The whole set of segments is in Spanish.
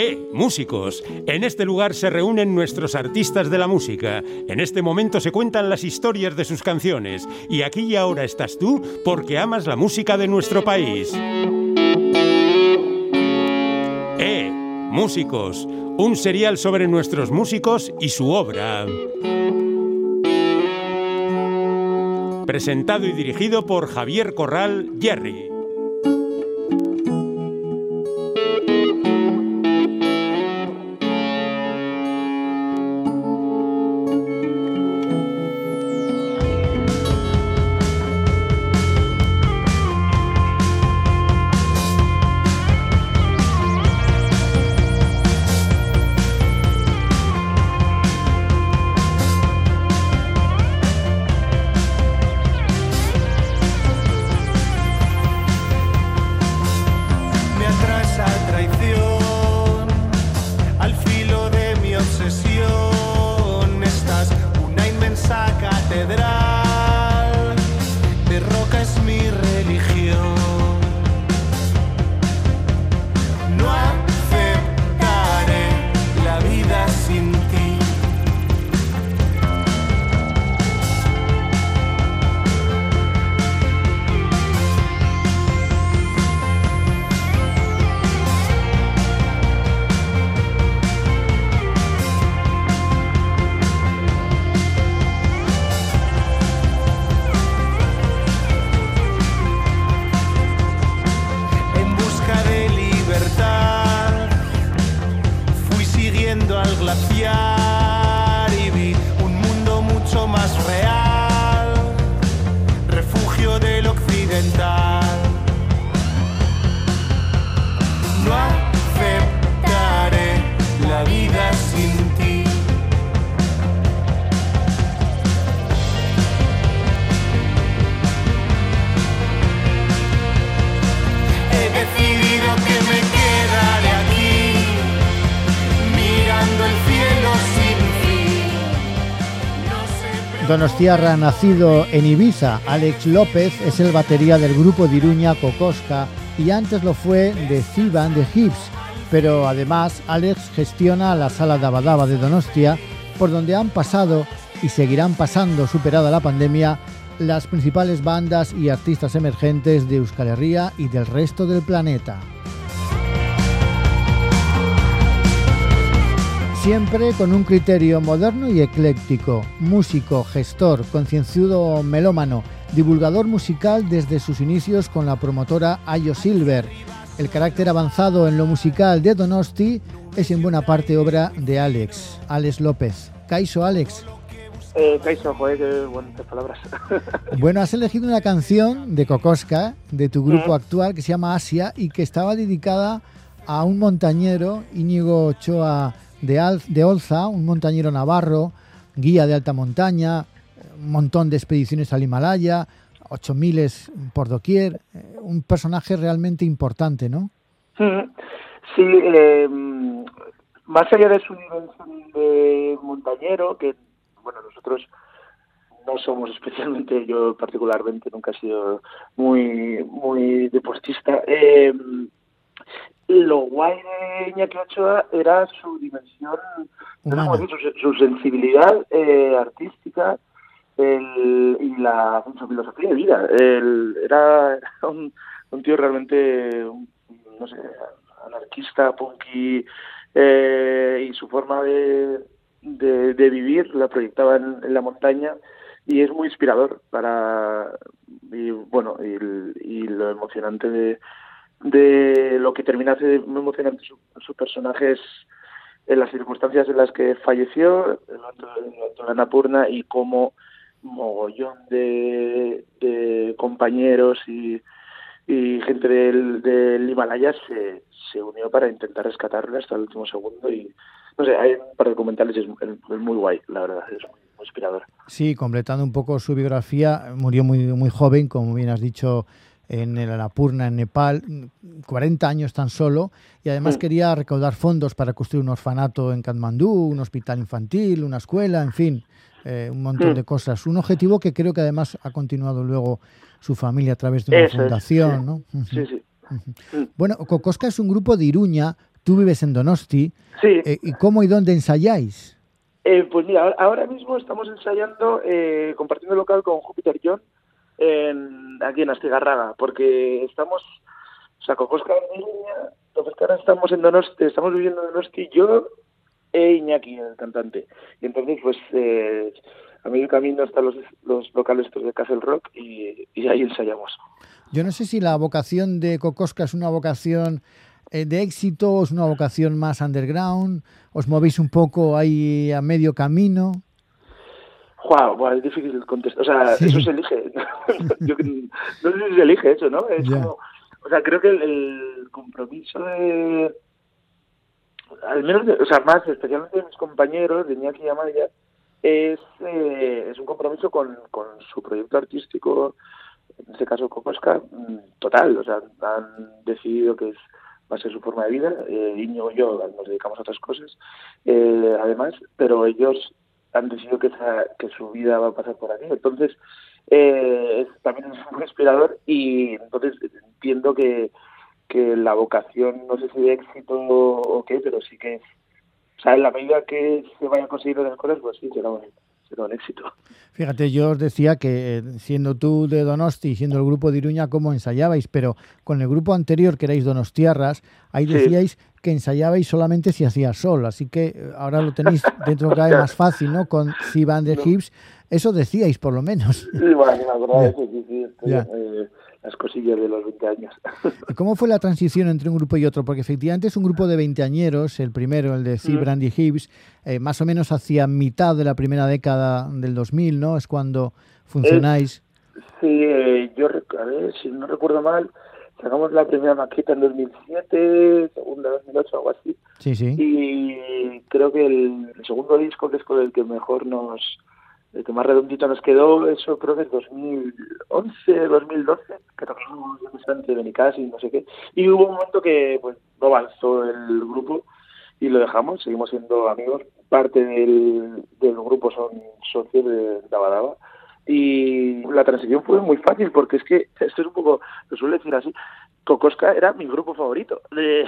¡Eh, músicos! En este lugar se reúnen nuestros artistas de la música. En este momento se cuentan las historias de sus canciones. Y aquí y ahora estás tú porque amas la música de nuestro país. ¡Eh, músicos! Un serial sobre nuestros músicos y su obra. Presentado y dirigido por Javier Corral Jerry. Donostiarra, nacido en Ibiza, Alex López es el batería del grupo de Iruña Cocosca y antes lo fue de Ciban de Hips, pero además Alex gestiona la sala Dabadaba de Donostia, por donde han pasado y seguirán pasando, superada la pandemia, las principales bandas y artistas emergentes de Euskal Herria y del resto del planeta. Siempre con un criterio moderno y ecléctico, músico, gestor, concienzudo melómano, divulgador musical desde sus inicios con la promotora Ayo Silver. El carácter avanzado en lo musical de Donosti es en buena parte obra de Alex, Alex López. Caiso, Alex. Eh, Caiso, joder, qué buenas palabras. bueno, has elegido una canción de Kokoska, de tu grupo actual, que se llama Asia y que estaba dedicada a un montañero, Íñigo Ochoa de, de Olza, un montañero navarro, guía de alta montaña, un montón de expediciones al Himalaya, ocho miles por doquier, eh, un personaje realmente importante, ¿no? Sí, eh, más allá de su nivel de montañero, que bueno, nosotros no somos especialmente, yo particularmente nunca he sido muy muy deportista, eh, lo guay de Iñaki Ochoa era su dimensión, su, sensibilidad eh, artística y la su filosofía de vida. era un, tío realmente, no sé, anarquista, punky, eh, y su forma de, de, vivir la proyectaba en, la montaña y es muy inspirador para y bueno y lo emocionante de, de lo que termina de muy emocionante su, su personaje es en las circunstancias en las que falleció, en la Napurna, y cómo mogollón de, de compañeros y, y gente del, del Himalaya se, se unió para intentar rescatarle hasta el último segundo y no sé, hay un par de documentales y es, muy guay, la verdad, es muy, muy, inspirador. Sí, completando un poco su biografía, murió muy, muy joven, como bien has dicho, en el Annapurna, en Nepal, 40 años tan solo, y además quería recaudar fondos para construir un orfanato en Katmandú, un hospital infantil, una escuela, en fin, eh, un montón de cosas. Un objetivo que creo que además ha continuado luego su familia a través de una fundación, ¿no? Sí, sí. Bueno, Cocosca es un grupo de Iruña tú vives en Donosti. Sí. Eh, ¿Y cómo y dónde ensayáis? Eh, pues mira, ahora mismo estamos ensayando, eh, compartiendo local con Júpiter John en, aquí en Astigarraga, porque estamos, o sea, con Oscar estamos en Donosti, estamos viviendo en Donosti yo e Iñaki, el cantante. Y entonces, pues, eh, a medio camino están los, los locales estos de Castle Rock y, y ahí ensayamos. Yo no sé si la vocación de Cocosca es una vocación eh, de éxito o es una vocación más underground. ¿Os movéis un poco ahí a medio camino? Wow, es difícil contestar. O sea, Sí. eso se elige. Yo no sé si se elige eso, ¿no? Es como, o sea, creo que el, el compromiso de, al menos, de- o sea, más especialmente de mis compañeros, de Iñaki y Amaya, es, eh, es un compromiso con, con su proyecto artístico, en este caso Cocosca, mm, total. O sea, han decidido que es, va a ser su forma de vida. Eh, y yo nos dedicamos a otras cosas, eh, además, pero ellos han decidido que, esa- que su vida va a pasar por aquí. Entonces, eh, también es muy inspirador y entonces entiendo que, la vocación, no sé si de éxito o qué, pero sí que es, o sea, en la medida que se vayan consiguiendo las cosas, pues sí, será un, será un éxito. Fíjate, yo os decía que eh, siendo tú de Donosti y siendo el grupo de Iruña, cómo ensayabais, pero con el grupo anterior, que erais Donostiarras, ahí Sí. decíais que ensayabais solamente si hacía sol, así que eh, ahora lo tenéis dentro cada vez más fácil, ¿no? Con Si Van de No. Hips, eso decíais por lo menos. Sí, bueno, me acordaba sí, las cosillas de los 20 años. ¿Y ¿Cómo fue la transición entre un grupo y otro? Porque efectivamente es un grupo de veinteañeros, el primero, el de C. Mm. Brandy Hibbs, eh, más o menos hacia mitad de la primera década del 2000, ¿no? Es cuando funcionáis. Sí, eh, yo, a ver, si no recuerdo mal, sacamos la primera maqueta en 2007, segunda en 2008, algo así. Sí, sí. Y creo que el segundo disco, que es con el que mejor nos, el que más redondito nos quedó, eso creo que es 2011, 2012, que tocamos bastante de y no sé qué. Y hubo un momento que pues no avanzó el grupo y lo dejamos, seguimos siendo amigos. Parte del, del grupo son socios de Dabadaba. Y la transición fue muy fácil porque es que, esto es un poco, lo suelo decir así, Cocosca era mi grupo favorito de,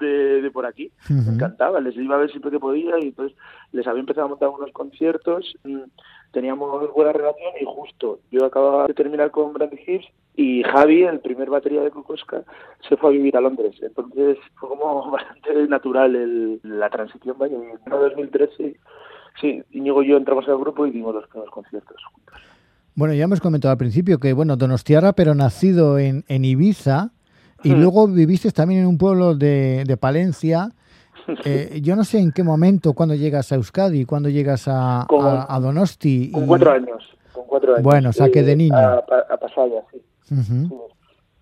de, de por aquí me encantaba, les iba a ver siempre que podía y entonces les había empezado a montar unos conciertos, mm, teníamos buena relación y justo yo acababa de terminar con Brandy Hips y Javi, el primer batería de Cocosca, se fue a vivir a Londres. Entonces fue como bastante natural el, la transición, vaya, en 2013, sí, Íñigo y yo entramos al grupo y dimos los primeros conciertos juntos. Bueno, ya hemos comentado al principio que, bueno, Donostiarra, pero nacido en, en Ibiza, y Mm. luego viviste también en un pueblo de, de Palencia. Eh, yo no sé en qué momento, cuando llegas a Euskadi, cuando llegas a, Con- a- a Donosti. Con y- cuatro años, con cuatro años. Bueno, o sea, que de niño. A, Pa- a Pasaya, sí.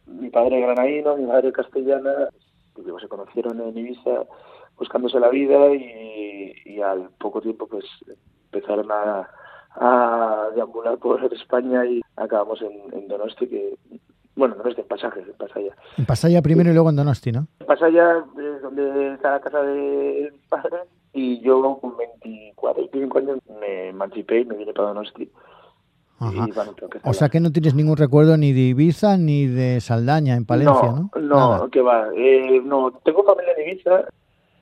Mi padre granaíno, mi madre castellana, se conocieron en Ibiza buscándose la vida y, y al poco tiempo pues empezaron a, a deambular por España y acabamos en, en Donosti, que bueno, Donosti en pasajes, en Pasaya. En Pasaya primero y luego en Donosti, ¿no? En Pasaya es donde está la casa de mis padres y yo con 24, 25 años me emancipé y me vine para Donosti. Ajá. Y, bueno, O sea que no tienes ningún recuerdo ni de Ibiza ni de Saldaña en Palencia, ¿no? No, no, que va. Eh, no, tengo familia en Ibiza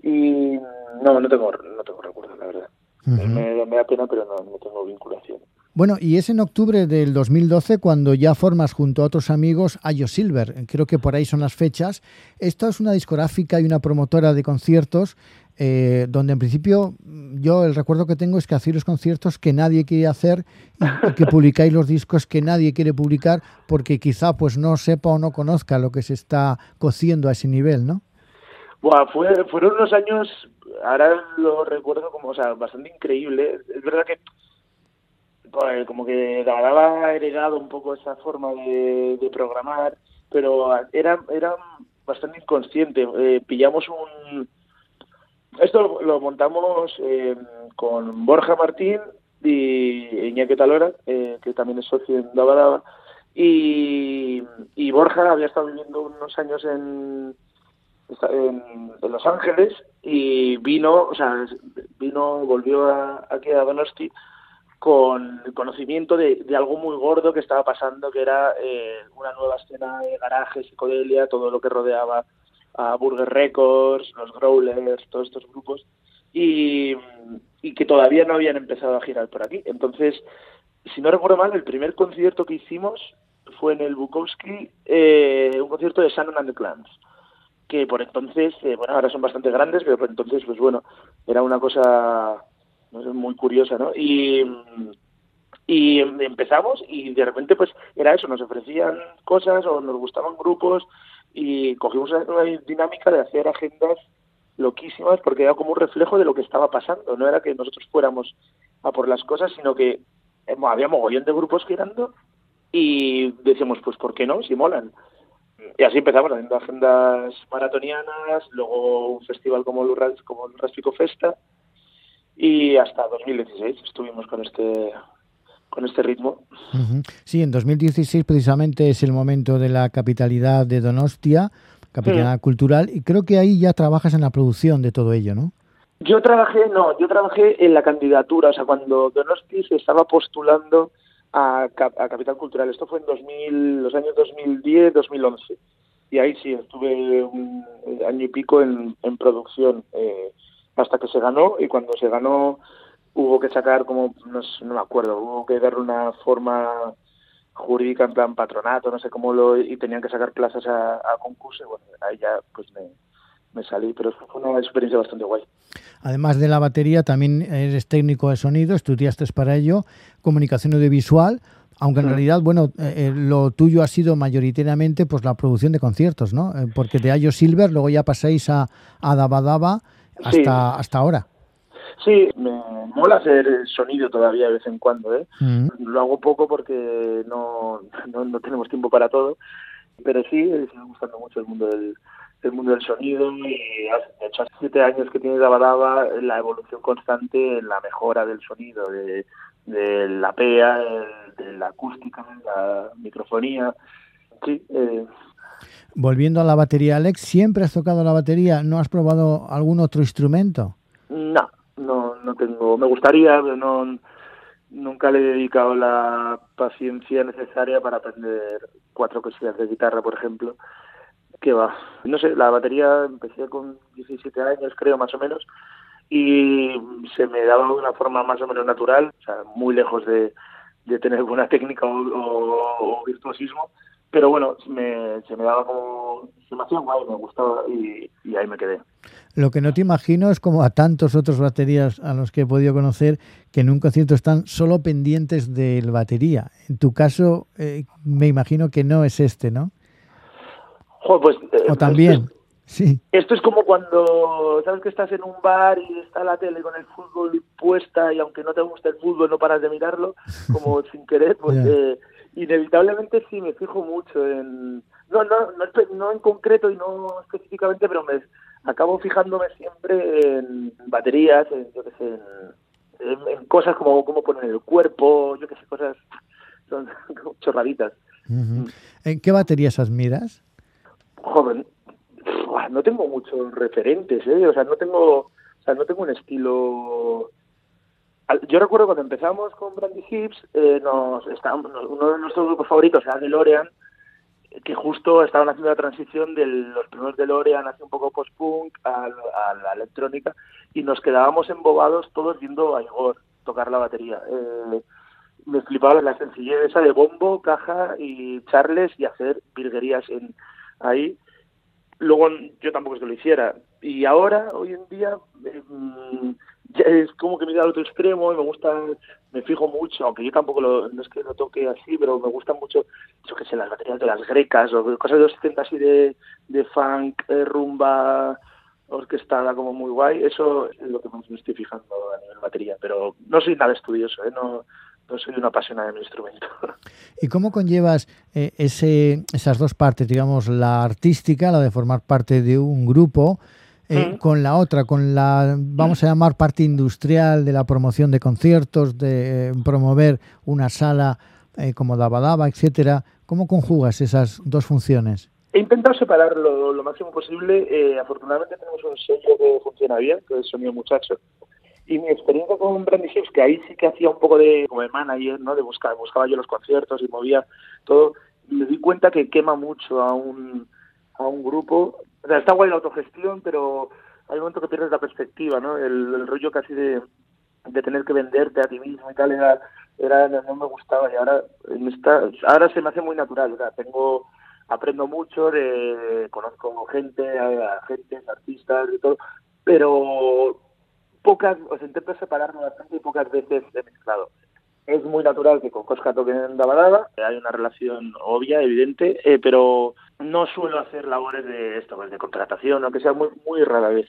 y no, no tengo, no tengo recuerdos, la verdad. Ujú. me, me da pena, pero no, no tengo vinculación. Bueno, y es en octubre del 2012 cuando ya formas junto a otros amigos Ayo Silver. Creo que por ahí son las fechas. Esto es una discográfica y una promotora de conciertos eh, donde en principio mm, yo el recuerdo que tengo es que hacéis los conciertos que nadie quiere hacer y, que publicáis los discos que nadie quiere publicar porque quizá pues no sepa o no conozca lo que se está cociendo a ese nivel, ¿no? Buah, fue, fueron unos años, ahora lo recuerdo como, o sea, bastante increíble. Es verdad que pues, como que daba heredado un poco esa forma de, programar, pero era, era bastante inconsciente. Eh, pillamos un... Esto lo, lo montamos eh, con Borja Martín y Iñaki Talora, eh, que también es socio en Dabadaba, y, y Borja había estado viviendo unos años en, en, en Los Ángeles y vino, o sea, vino, volvió a, aquí a Donosti con el conocimiento de, de, algo muy gordo que estaba pasando, que era eh, una nueva escena de garaje, psicodelia, todo lo que rodeaba a Burger Records, los Growlers, todos estos grupos, y, y que todavía no habían empezado a girar por aquí. Entonces, si no recuerdo mal, el primer concierto que hicimos fue en el Bukowski, eh, un concierto de Shannon and the Clans, que por entonces, eh, bueno, ahora son bastante grandes, pero por entonces, pues bueno, era una cosa muy curiosa, ¿no? Y, y empezamos y de repente, pues era eso, nos ofrecían cosas o nos gustaban grupos y cogimos una dinámica de hacer agendas loquísimas porque era como un reflejo de lo que estaba pasando. No era que nosotros fuéramos a por las cosas, sino que eh, había mogollón de grupos girando y decíamos, pues, ¿por qué no? Si molan. Y así empezamos haciendo agendas maratonianas, luego un festival como el, como el Raspico Festa y hasta 2016 estuvimos con este con este ritmo. Sí, en 2016 precisamente es el momento de la capitalidad de Donostia, capitalidad cultural, y creo que ahí ya trabajas en la producción de todo ello, ¿no? Yo trabajé, no, yo trabajé en la candidatura, o sea, cuando Donosti se estaba postulando a, Capital Cultural. Esto fue en 2000, los años 2010, 2011. Y ahí sí, estuve un año y pico en, producción eh, hasta que se ganó. Y cuando se ganó hubo que sacar como, no, no me acuerdo, hubo que darle una forma jurídica en plan patronato, no sé cómo lo, y tenían que sacar plazas a, a concurso. Y bueno, ahí ya pues me, me salí, pero fue una experiencia bastante guay. Además de la batería, también eres técnico de sonido, estudiaste para ello comunicación audiovisual, aunque en realidad, bueno, eh, eh, lo tuyo ha sido mayoritariamente pues la producción de conciertos, ¿no? Eh, porque de Ayo Silver luego ya pasáis a, a Daba hasta, hasta ahora. Sí, me mola hacer sonido todavía de vez en cuando, ¿eh? Mm. Lo hago poco porque no, no, no tenemos tiempo para todo, pero sí, me está gustando mucho el mundo del, el mundo del sonido y de hecho hace siete años que tiene Daba la evolución constante en la mejora del sonido, de, la PEA, de la acústica, la microfonía. Sí, eh. Volviendo a la batería, Alex, ¿siempre has tocado la batería? ¿No has probado algún otro instrumento? No, no, no tengo. Me gustaría, pero no, nunca le he dedicado la paciencia necesaria para aprender cuatro cosillas de guitarra, por ejemplo que va. No sé, la batería empecé con 17 años, creo, más o menos, y se me daba de una forma más o menos natural, o sea, muy lejos de, de tener buena técnica o, virtuosismo, pero bueno, me, se me daba como, se me hacía guay, me gustaba y, y, ahí me quedé. Lo que no te imagino es como a tantos otros baterías a los que he podido conocer que en un concierto están solo pendientes del batería. En tu caso, eh, me imagino que no es este, ¿no? pues, eh, o también, sí. Esto es como cuando, sabes que estás en un bar y está la tele con el fútbol puesta y aunque no te guste el fútbol no paras de mirarlo, como sin querer, pues eh, inevitablemente sí me fijo mucho en... No, no, no, no en concreto y no específicamente, pero me acabo fijándome siempre en baterías, en, yo qué sé, en, cosas como cómo poner el cuerpo, yo qué sé, cosas son chorraditas. ¿En qué baterías admiras? joven, no tengo muchos referentes, ¿eh? O sea, no tengo, o sea, no tengo un estilo. Yo recuerdo cuando empezamos con Brandy Hips, eh, nos estábamos, uno de nuestros grupos favoritos era DeLorean, que justo estaban haciendo la transición de los primeros DeLorean hacia un poco post-punk a, la electrónica y nos quedábamos embobados todos viendo a Igor tocar la batería. Eh, me flipaba la sencillez esa de bombo, caja y charles y hacer virguerías en, ahí. Luego yo tampoco es que lo hiciera. Y ahora, hoy en día, mm, es como que me da al otro extremo y me gusta, me fijo mucho, aunque yo tampoco lo, no es que lo toque así, pero me gustan mucho, yo que sé, las baterías de las grecas o cosas de los 70 así de, de funk, eh, rumba orquestada como muy guay. Eso es lo que más me estoy fijando a nivel batería, pero no soy nada estudioso, ¿eh? no, no soy una apasionada de mi instrumento. ¿Y cómo conllevas eh, ese, esas dos partes, digamos, la artística, la de formar parte de un grupo, eh, mm. con la otra, con la, vamos a llamar, parte industrial de la promoción de conciertos, de eh, promover una sala como Daba Daba, etcétera? ¿Cómo conjugas esas dos funciones? He intentado separarlo lo máximo posible. afortunadamente tenemos un sello que funciona bien, que es Sonido Muchacho, y mi experiencia con Brandy Hips, que ahí sí que hacía un poco de, como de manager, ¿no? De buscar, buscaba yo los conciertos y movía todo, me di cuenta que quema mucho a un, a un grupo O sea, está guay la autogestión, pero hay un momento que pierdes la perspectiva, ¿no? El, rollo casi de, de tener que venderte a ti mismo y tal era, era no me gustaba y ahora en esta, ahora se me hace muy natural, o sea, tengo aprendo mucho, de, conozco gente, artistas y todo, pero pocas, o sea, intento separarme bastante y pocas veces he mezclado es muy natural que con Cosca toquen Dabadaba, hay una relación obvia, evidente, eh, pero no suelo hacer labores de esto, pues, de contratación, aunque sea muy, muy rara vez.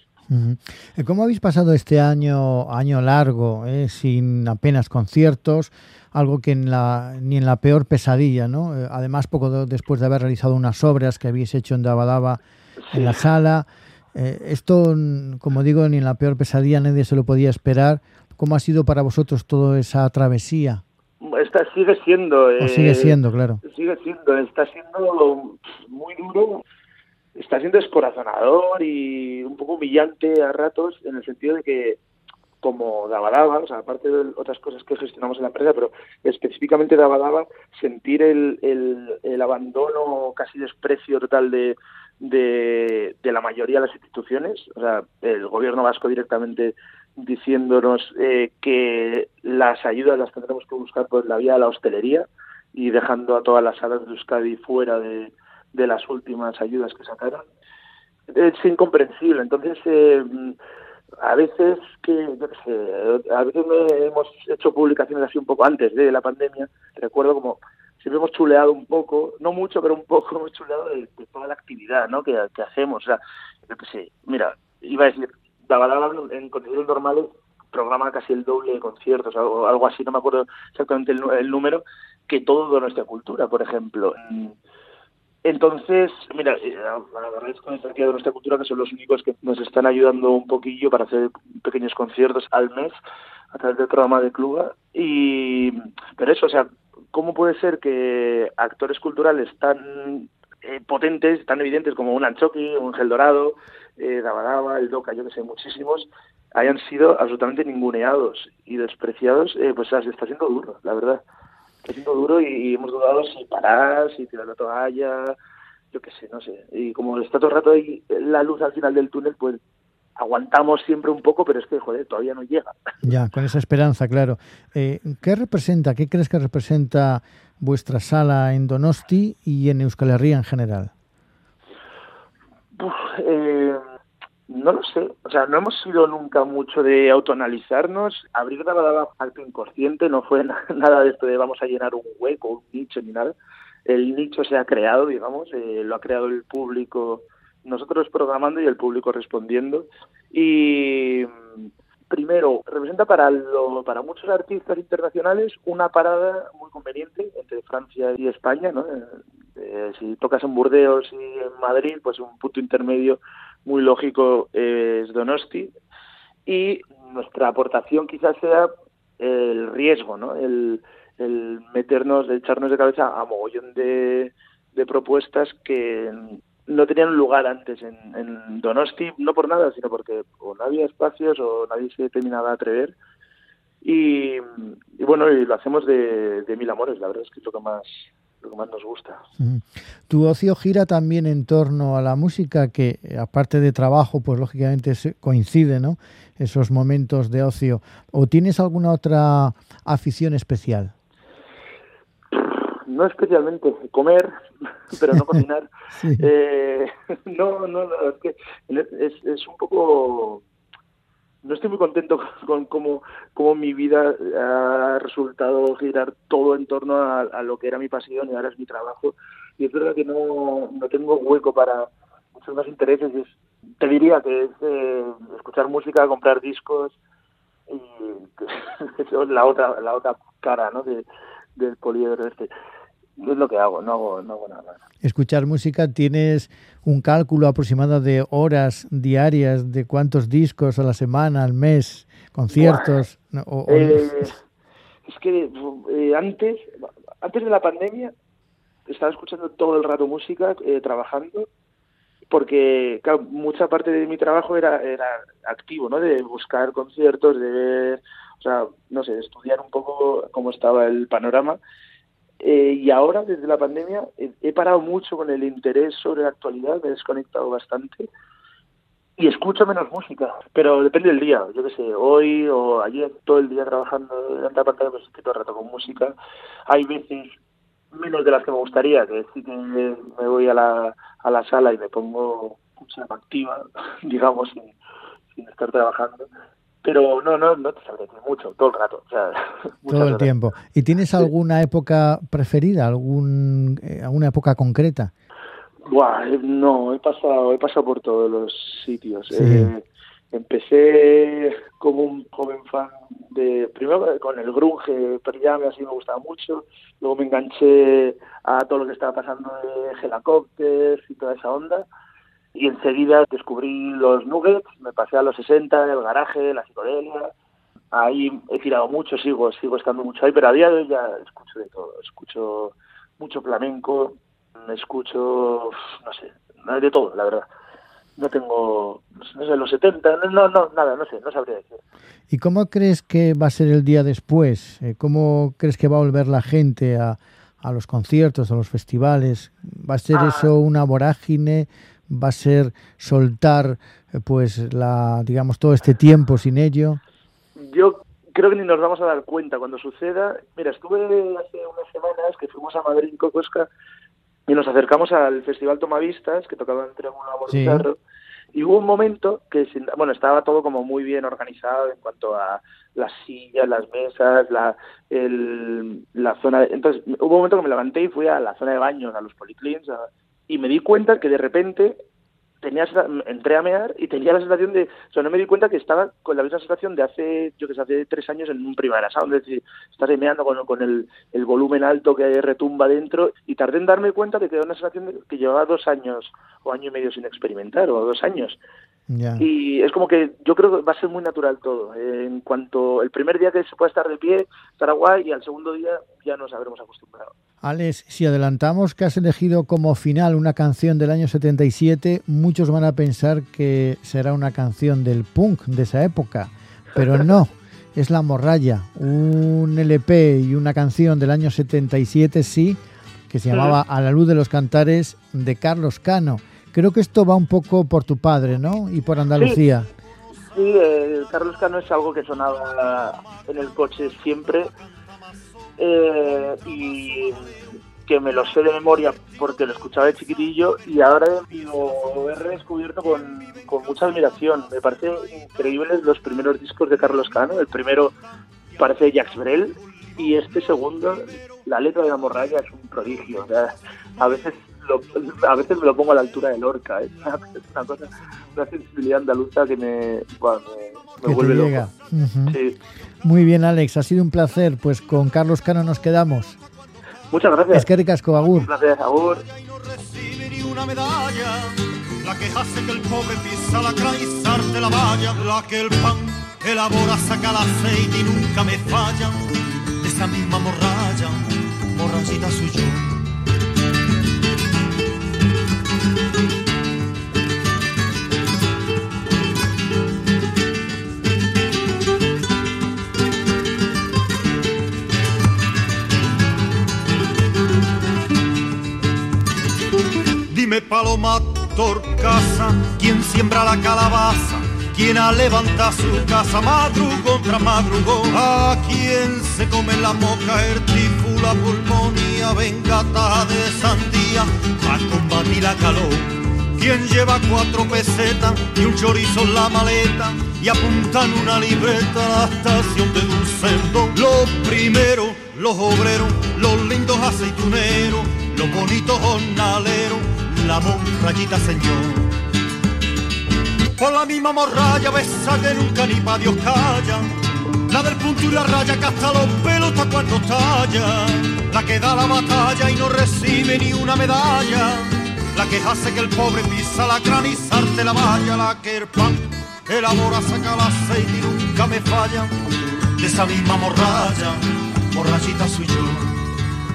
Eh, ¿Cómo habéis pasado este año, año largo, eh, sin apenas conciertos? Algo que en la, ni en la peor pesadilla, ¿no? además, poco después de haber realizado unas obras que habéis hecho en Dabadaba en la sala. esto, como digo, ni en la peor pesadilla nadie se lo podía esperar. ¿Cómo ha sido para vosotros toda esa travesía? Esta sigue siendo. sigue eh, siendo, claro. Sigue siendo, está siendo muy duro, está siendo escorazonador y un poco humillante a ratos en el sentido de que como Dabadaba, o sea, aparte de otras cosas que gestionamos en la empresa, pero específicamente Dabadaba, sentir el, el, el abandono, casi desprecio total de, de, de, la mayoría de las instituciones, o sea, el gobierno vasco directamente diciéndonos eh, que las ayudas las tendremos que buscar por la vía de la hostelería y dejando a todas las salas de Euskadi fuera de, de las últimas ayudas que sacaron. Es incomprensible. Entonces, eh, a veces que, a veces hemos hecho publicaciones así un poco antes de la pandemia. Recuerdo como siempre hemos chuleado un poco, no mucho, pero un poco hemos chuleado de, toda la actividad ¿no? que, que hacemos. O sea, yo qué sé, mira, iba a decir, en condiciones normales programa casi el doble de conciertos o algo así, no me acuerdo exactamente el, número, que todo nuestra cultura, por ejemplo. Entonces, mira, eh, agradezco a de nuestra cultura que son los únicos que nos están ayudando un poquillo para hacer pequeños conciertos al mes a través del programa de Cluba. Y, pero eso, o sea, ¿cómo puede ser que actores culturales tan eh, potentes, tan evidentes como un Anchoqui, un Gel Dorado, eh, Dabadaba, el Doca, yo que sé, muchísimos, hayan sido absolutamente ninguneados y despreciados, eh, pues está siendo duro, la verdad. Está siendo duro y, hemos dudado si parar, si tirar la toalla, yo qué sé, no sé. Y como está todo el rato ahí la luz al final del túnel, pues aguantamos siempre un poco, pero es que, joder, todavía no llega. Ya, con esa esperanza, claro. Eh, ¿Qué representa, qué crees que representa vuestra sala en Donosti y en Euskal Herria en general? eh, no lo sé, o sea, no hemos sido nunca mucho de autoanalizarnos. Abrir la acto inconsciente no fue nada de esto de vamos a llenar un hueco, un nicho ni nada. El nicho se ha creado, digamos, eh, lo ha creado el público, nosotros programando y el público respondiendo. Y primero, representa para, lo, para muchos artistas internacionales una parada muy conveniente entre Francia y España. ¿no? Eh, eh, si tocas en Burdeos y en Madrid, pues un punto intermedio muy lógico es Donosti y nuestra aportación quizás sea el riesgo, ¿no? El, meternos, el echarnos de cabeza a mogollón de, de propuestas que no tenían lugar antes en, en, Donosti, no por nada, sino porque o no había espacios o nadie se terminaba a atrever. Y, y bueno, y lo hacemos de, de, mil amores, la verdad es que es lo que más, lo que más nos gusta. Tu ocio gira también en torno a la música, que aparte de trabajo, pues lógicamente coincide, ¿no? Esos momentos de ocio. ¿O tienes alguna otra afición especial? No especialmente, comer, pero no cocinar. eh, no, no, es que es, es un poco no estoy muy contento con cómo, cómo mi vida ha resultado girar todo en torno a, lo que era mi pasión y ahora es mi trabajo. Y es verdad que no, no tengo hueco para muchos más intereses. te diría que es eh, escuchar música, comprar discos y eso es la otra, la otra cara ¿no? de, del poliedro este es lo que hago, no hago, no hago nada más. Escuchar música, ¿tienes un cálculo aproximado de horas diarias, de cuántos discos a la semana, al mes, conciertos? Eh, es que eh, antes, antes de la pandemia estaba escuchando todo el rato música, eh, trabajando, porque mucha parte de mi trabajo era, era activo, ¿no? De buscar conciertos, de ver, o sea, no sé, de estudiar un poco cómo estaba el panorama Eh, y ahora, desde la pandemia, he, parado mucho con el interés sobre la actualidad, me he desconectado bastante y escucho menos música, pero depende del día. Yo qué sé, hoy o ayer todo el día trabajando delante de la pantalla, pues estoy todo el rato con música. Hay veces menos de las que me gustaría, que sí que me voy a la, a la sala y me pongo mucha activa, digamos, sin estar trabajando pero no, no, no te sabré mucho, todo el rato. O sea, todo el tiempo. ¿Y tienes alguna época preferida, algún, eh, alguna época concreta? Buah, eh, no, he pasado, he pasado por todos los sitios. Eh, empecé como un joven fan de, primero con el grunge, Perillame, así me gustaba mucho, luego me enganché a todo lo que estaba pasando de helicópteros y toda esa onda, y enseguida descubrí los Nuggets, me pasé a los 60, el garaje, la psicodelia, ahí he tirado mucho, sigo, sigo estando mucho ahí, pero a día de hoy ya escucho de todo, escucho mucho flamenco, escucho, no sé, de todo, la verdad. No tengo, no sé, los 70, no, no, nada, no sé, no sabría decir. ¿Y cómo crees que va a ser el día después? Eh, ¿Cómo crees que va a volver la gente a, a los conciertos, a los festivales? ¿Va a ser ah. eso una vorágine? Va a ser soltar eh, pues la digamos todo este tiempo sin ello? Yo creo que ni nos vamos a dar cuenta cuando suceda. Mira, estuve hace unas semanas que fuimos a Madrid, Cocosca, y nos acercamos al Festival Tomavistas, que tocaba entre un sí. y hubo un momento que, bueno, estaba todo como muy bien organizado en cuanto a las sillas, las mesas, la, el, la zona... Entonces, hubo un momento que me levanté y fui a la zona de baños, a los policlins, a, y me di cuenta que de repente tenía entré a mear y tenía la sensación de, o sea, no me di cuenta que estaba con la misma sensación de hace, yo que sé, hace tres años en un primera sound, es decir, estar meando con, con el, el, volumen alto que retumba dentro y tardé en darme cuenta de que era una sensación de que llevaba dos años o año y medio sin experimentar o dos años y es como que yo creo que va a ser muy natural todo. En cuanto el primer día que se pueda estar de pie, estará guay, y al segundo día ya nos habremos acostumbrado. Alex, si adelantamos que has elegido como final una canción del año 77, muchos van a pensar que será una canción del punk de esa época, pero no. es La Morralla, un LP y una canción del año 77, sí, que se llamaba A la luz de los cantares de Carlos Cano. Creo que esto va un poco por tu padre, ¿no? Y por Andalucía. Sí, Carlos Cano es algo que sonaba en el coche siempre eh, y que me lo sé de memoria porque lo escuchaba de chiquitillo y ahora lo he redescubierto con, con mucha admiración. Me parecen increíbles los primeros discos de Carlos Cano. El primero parece Jacques Brel y este segundo, la letra de la morralla es un prodigio. a veces a veces me lo pongo a la altura de Lorca. ¿eh? Es una cosa, una sensibilidad andaluza que me, me, vuelve loco. Muy bien, Alex, ha sido un placer. Pues con Carlos Cano nos quedamos. Muchas gracias. Es que ricasco, Agur. Gracias, Agur. una medalla, la que hace que el pobre pisa la de la valla, la que el pan elabora, saca el aceite y nunca me falla, esa misma morralla, morrallita soy yo. Dime paloma torcasa, quien siembra la calabaza, quien levanta su casa madrugo contra madrugo, a quien se come la moca, el la pulmonía, vengata de sandía, a combatir la calor. Quien lleva cuatro pesetas y un chorizo en la maleta y apunta en una libreta a la estación de Dulcendo. Lo primero, los obreros, los lindos aceituneros, los bonitos jornaleros la morrayita señor. Por la misma morralla besa que nunca ni pa' Dios calla. La del punto y la raya que hasta los pelos está cuando talla. La que da la batalla y no recibe ni una medalla. La que hace que el pobre pisa la granizarte la valla. La que el pan elabora, saca el aceite y nunca me falla. De esa misma morralla, morrayita soy yo.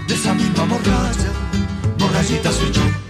De esa misma morralla, morrayita soy yo.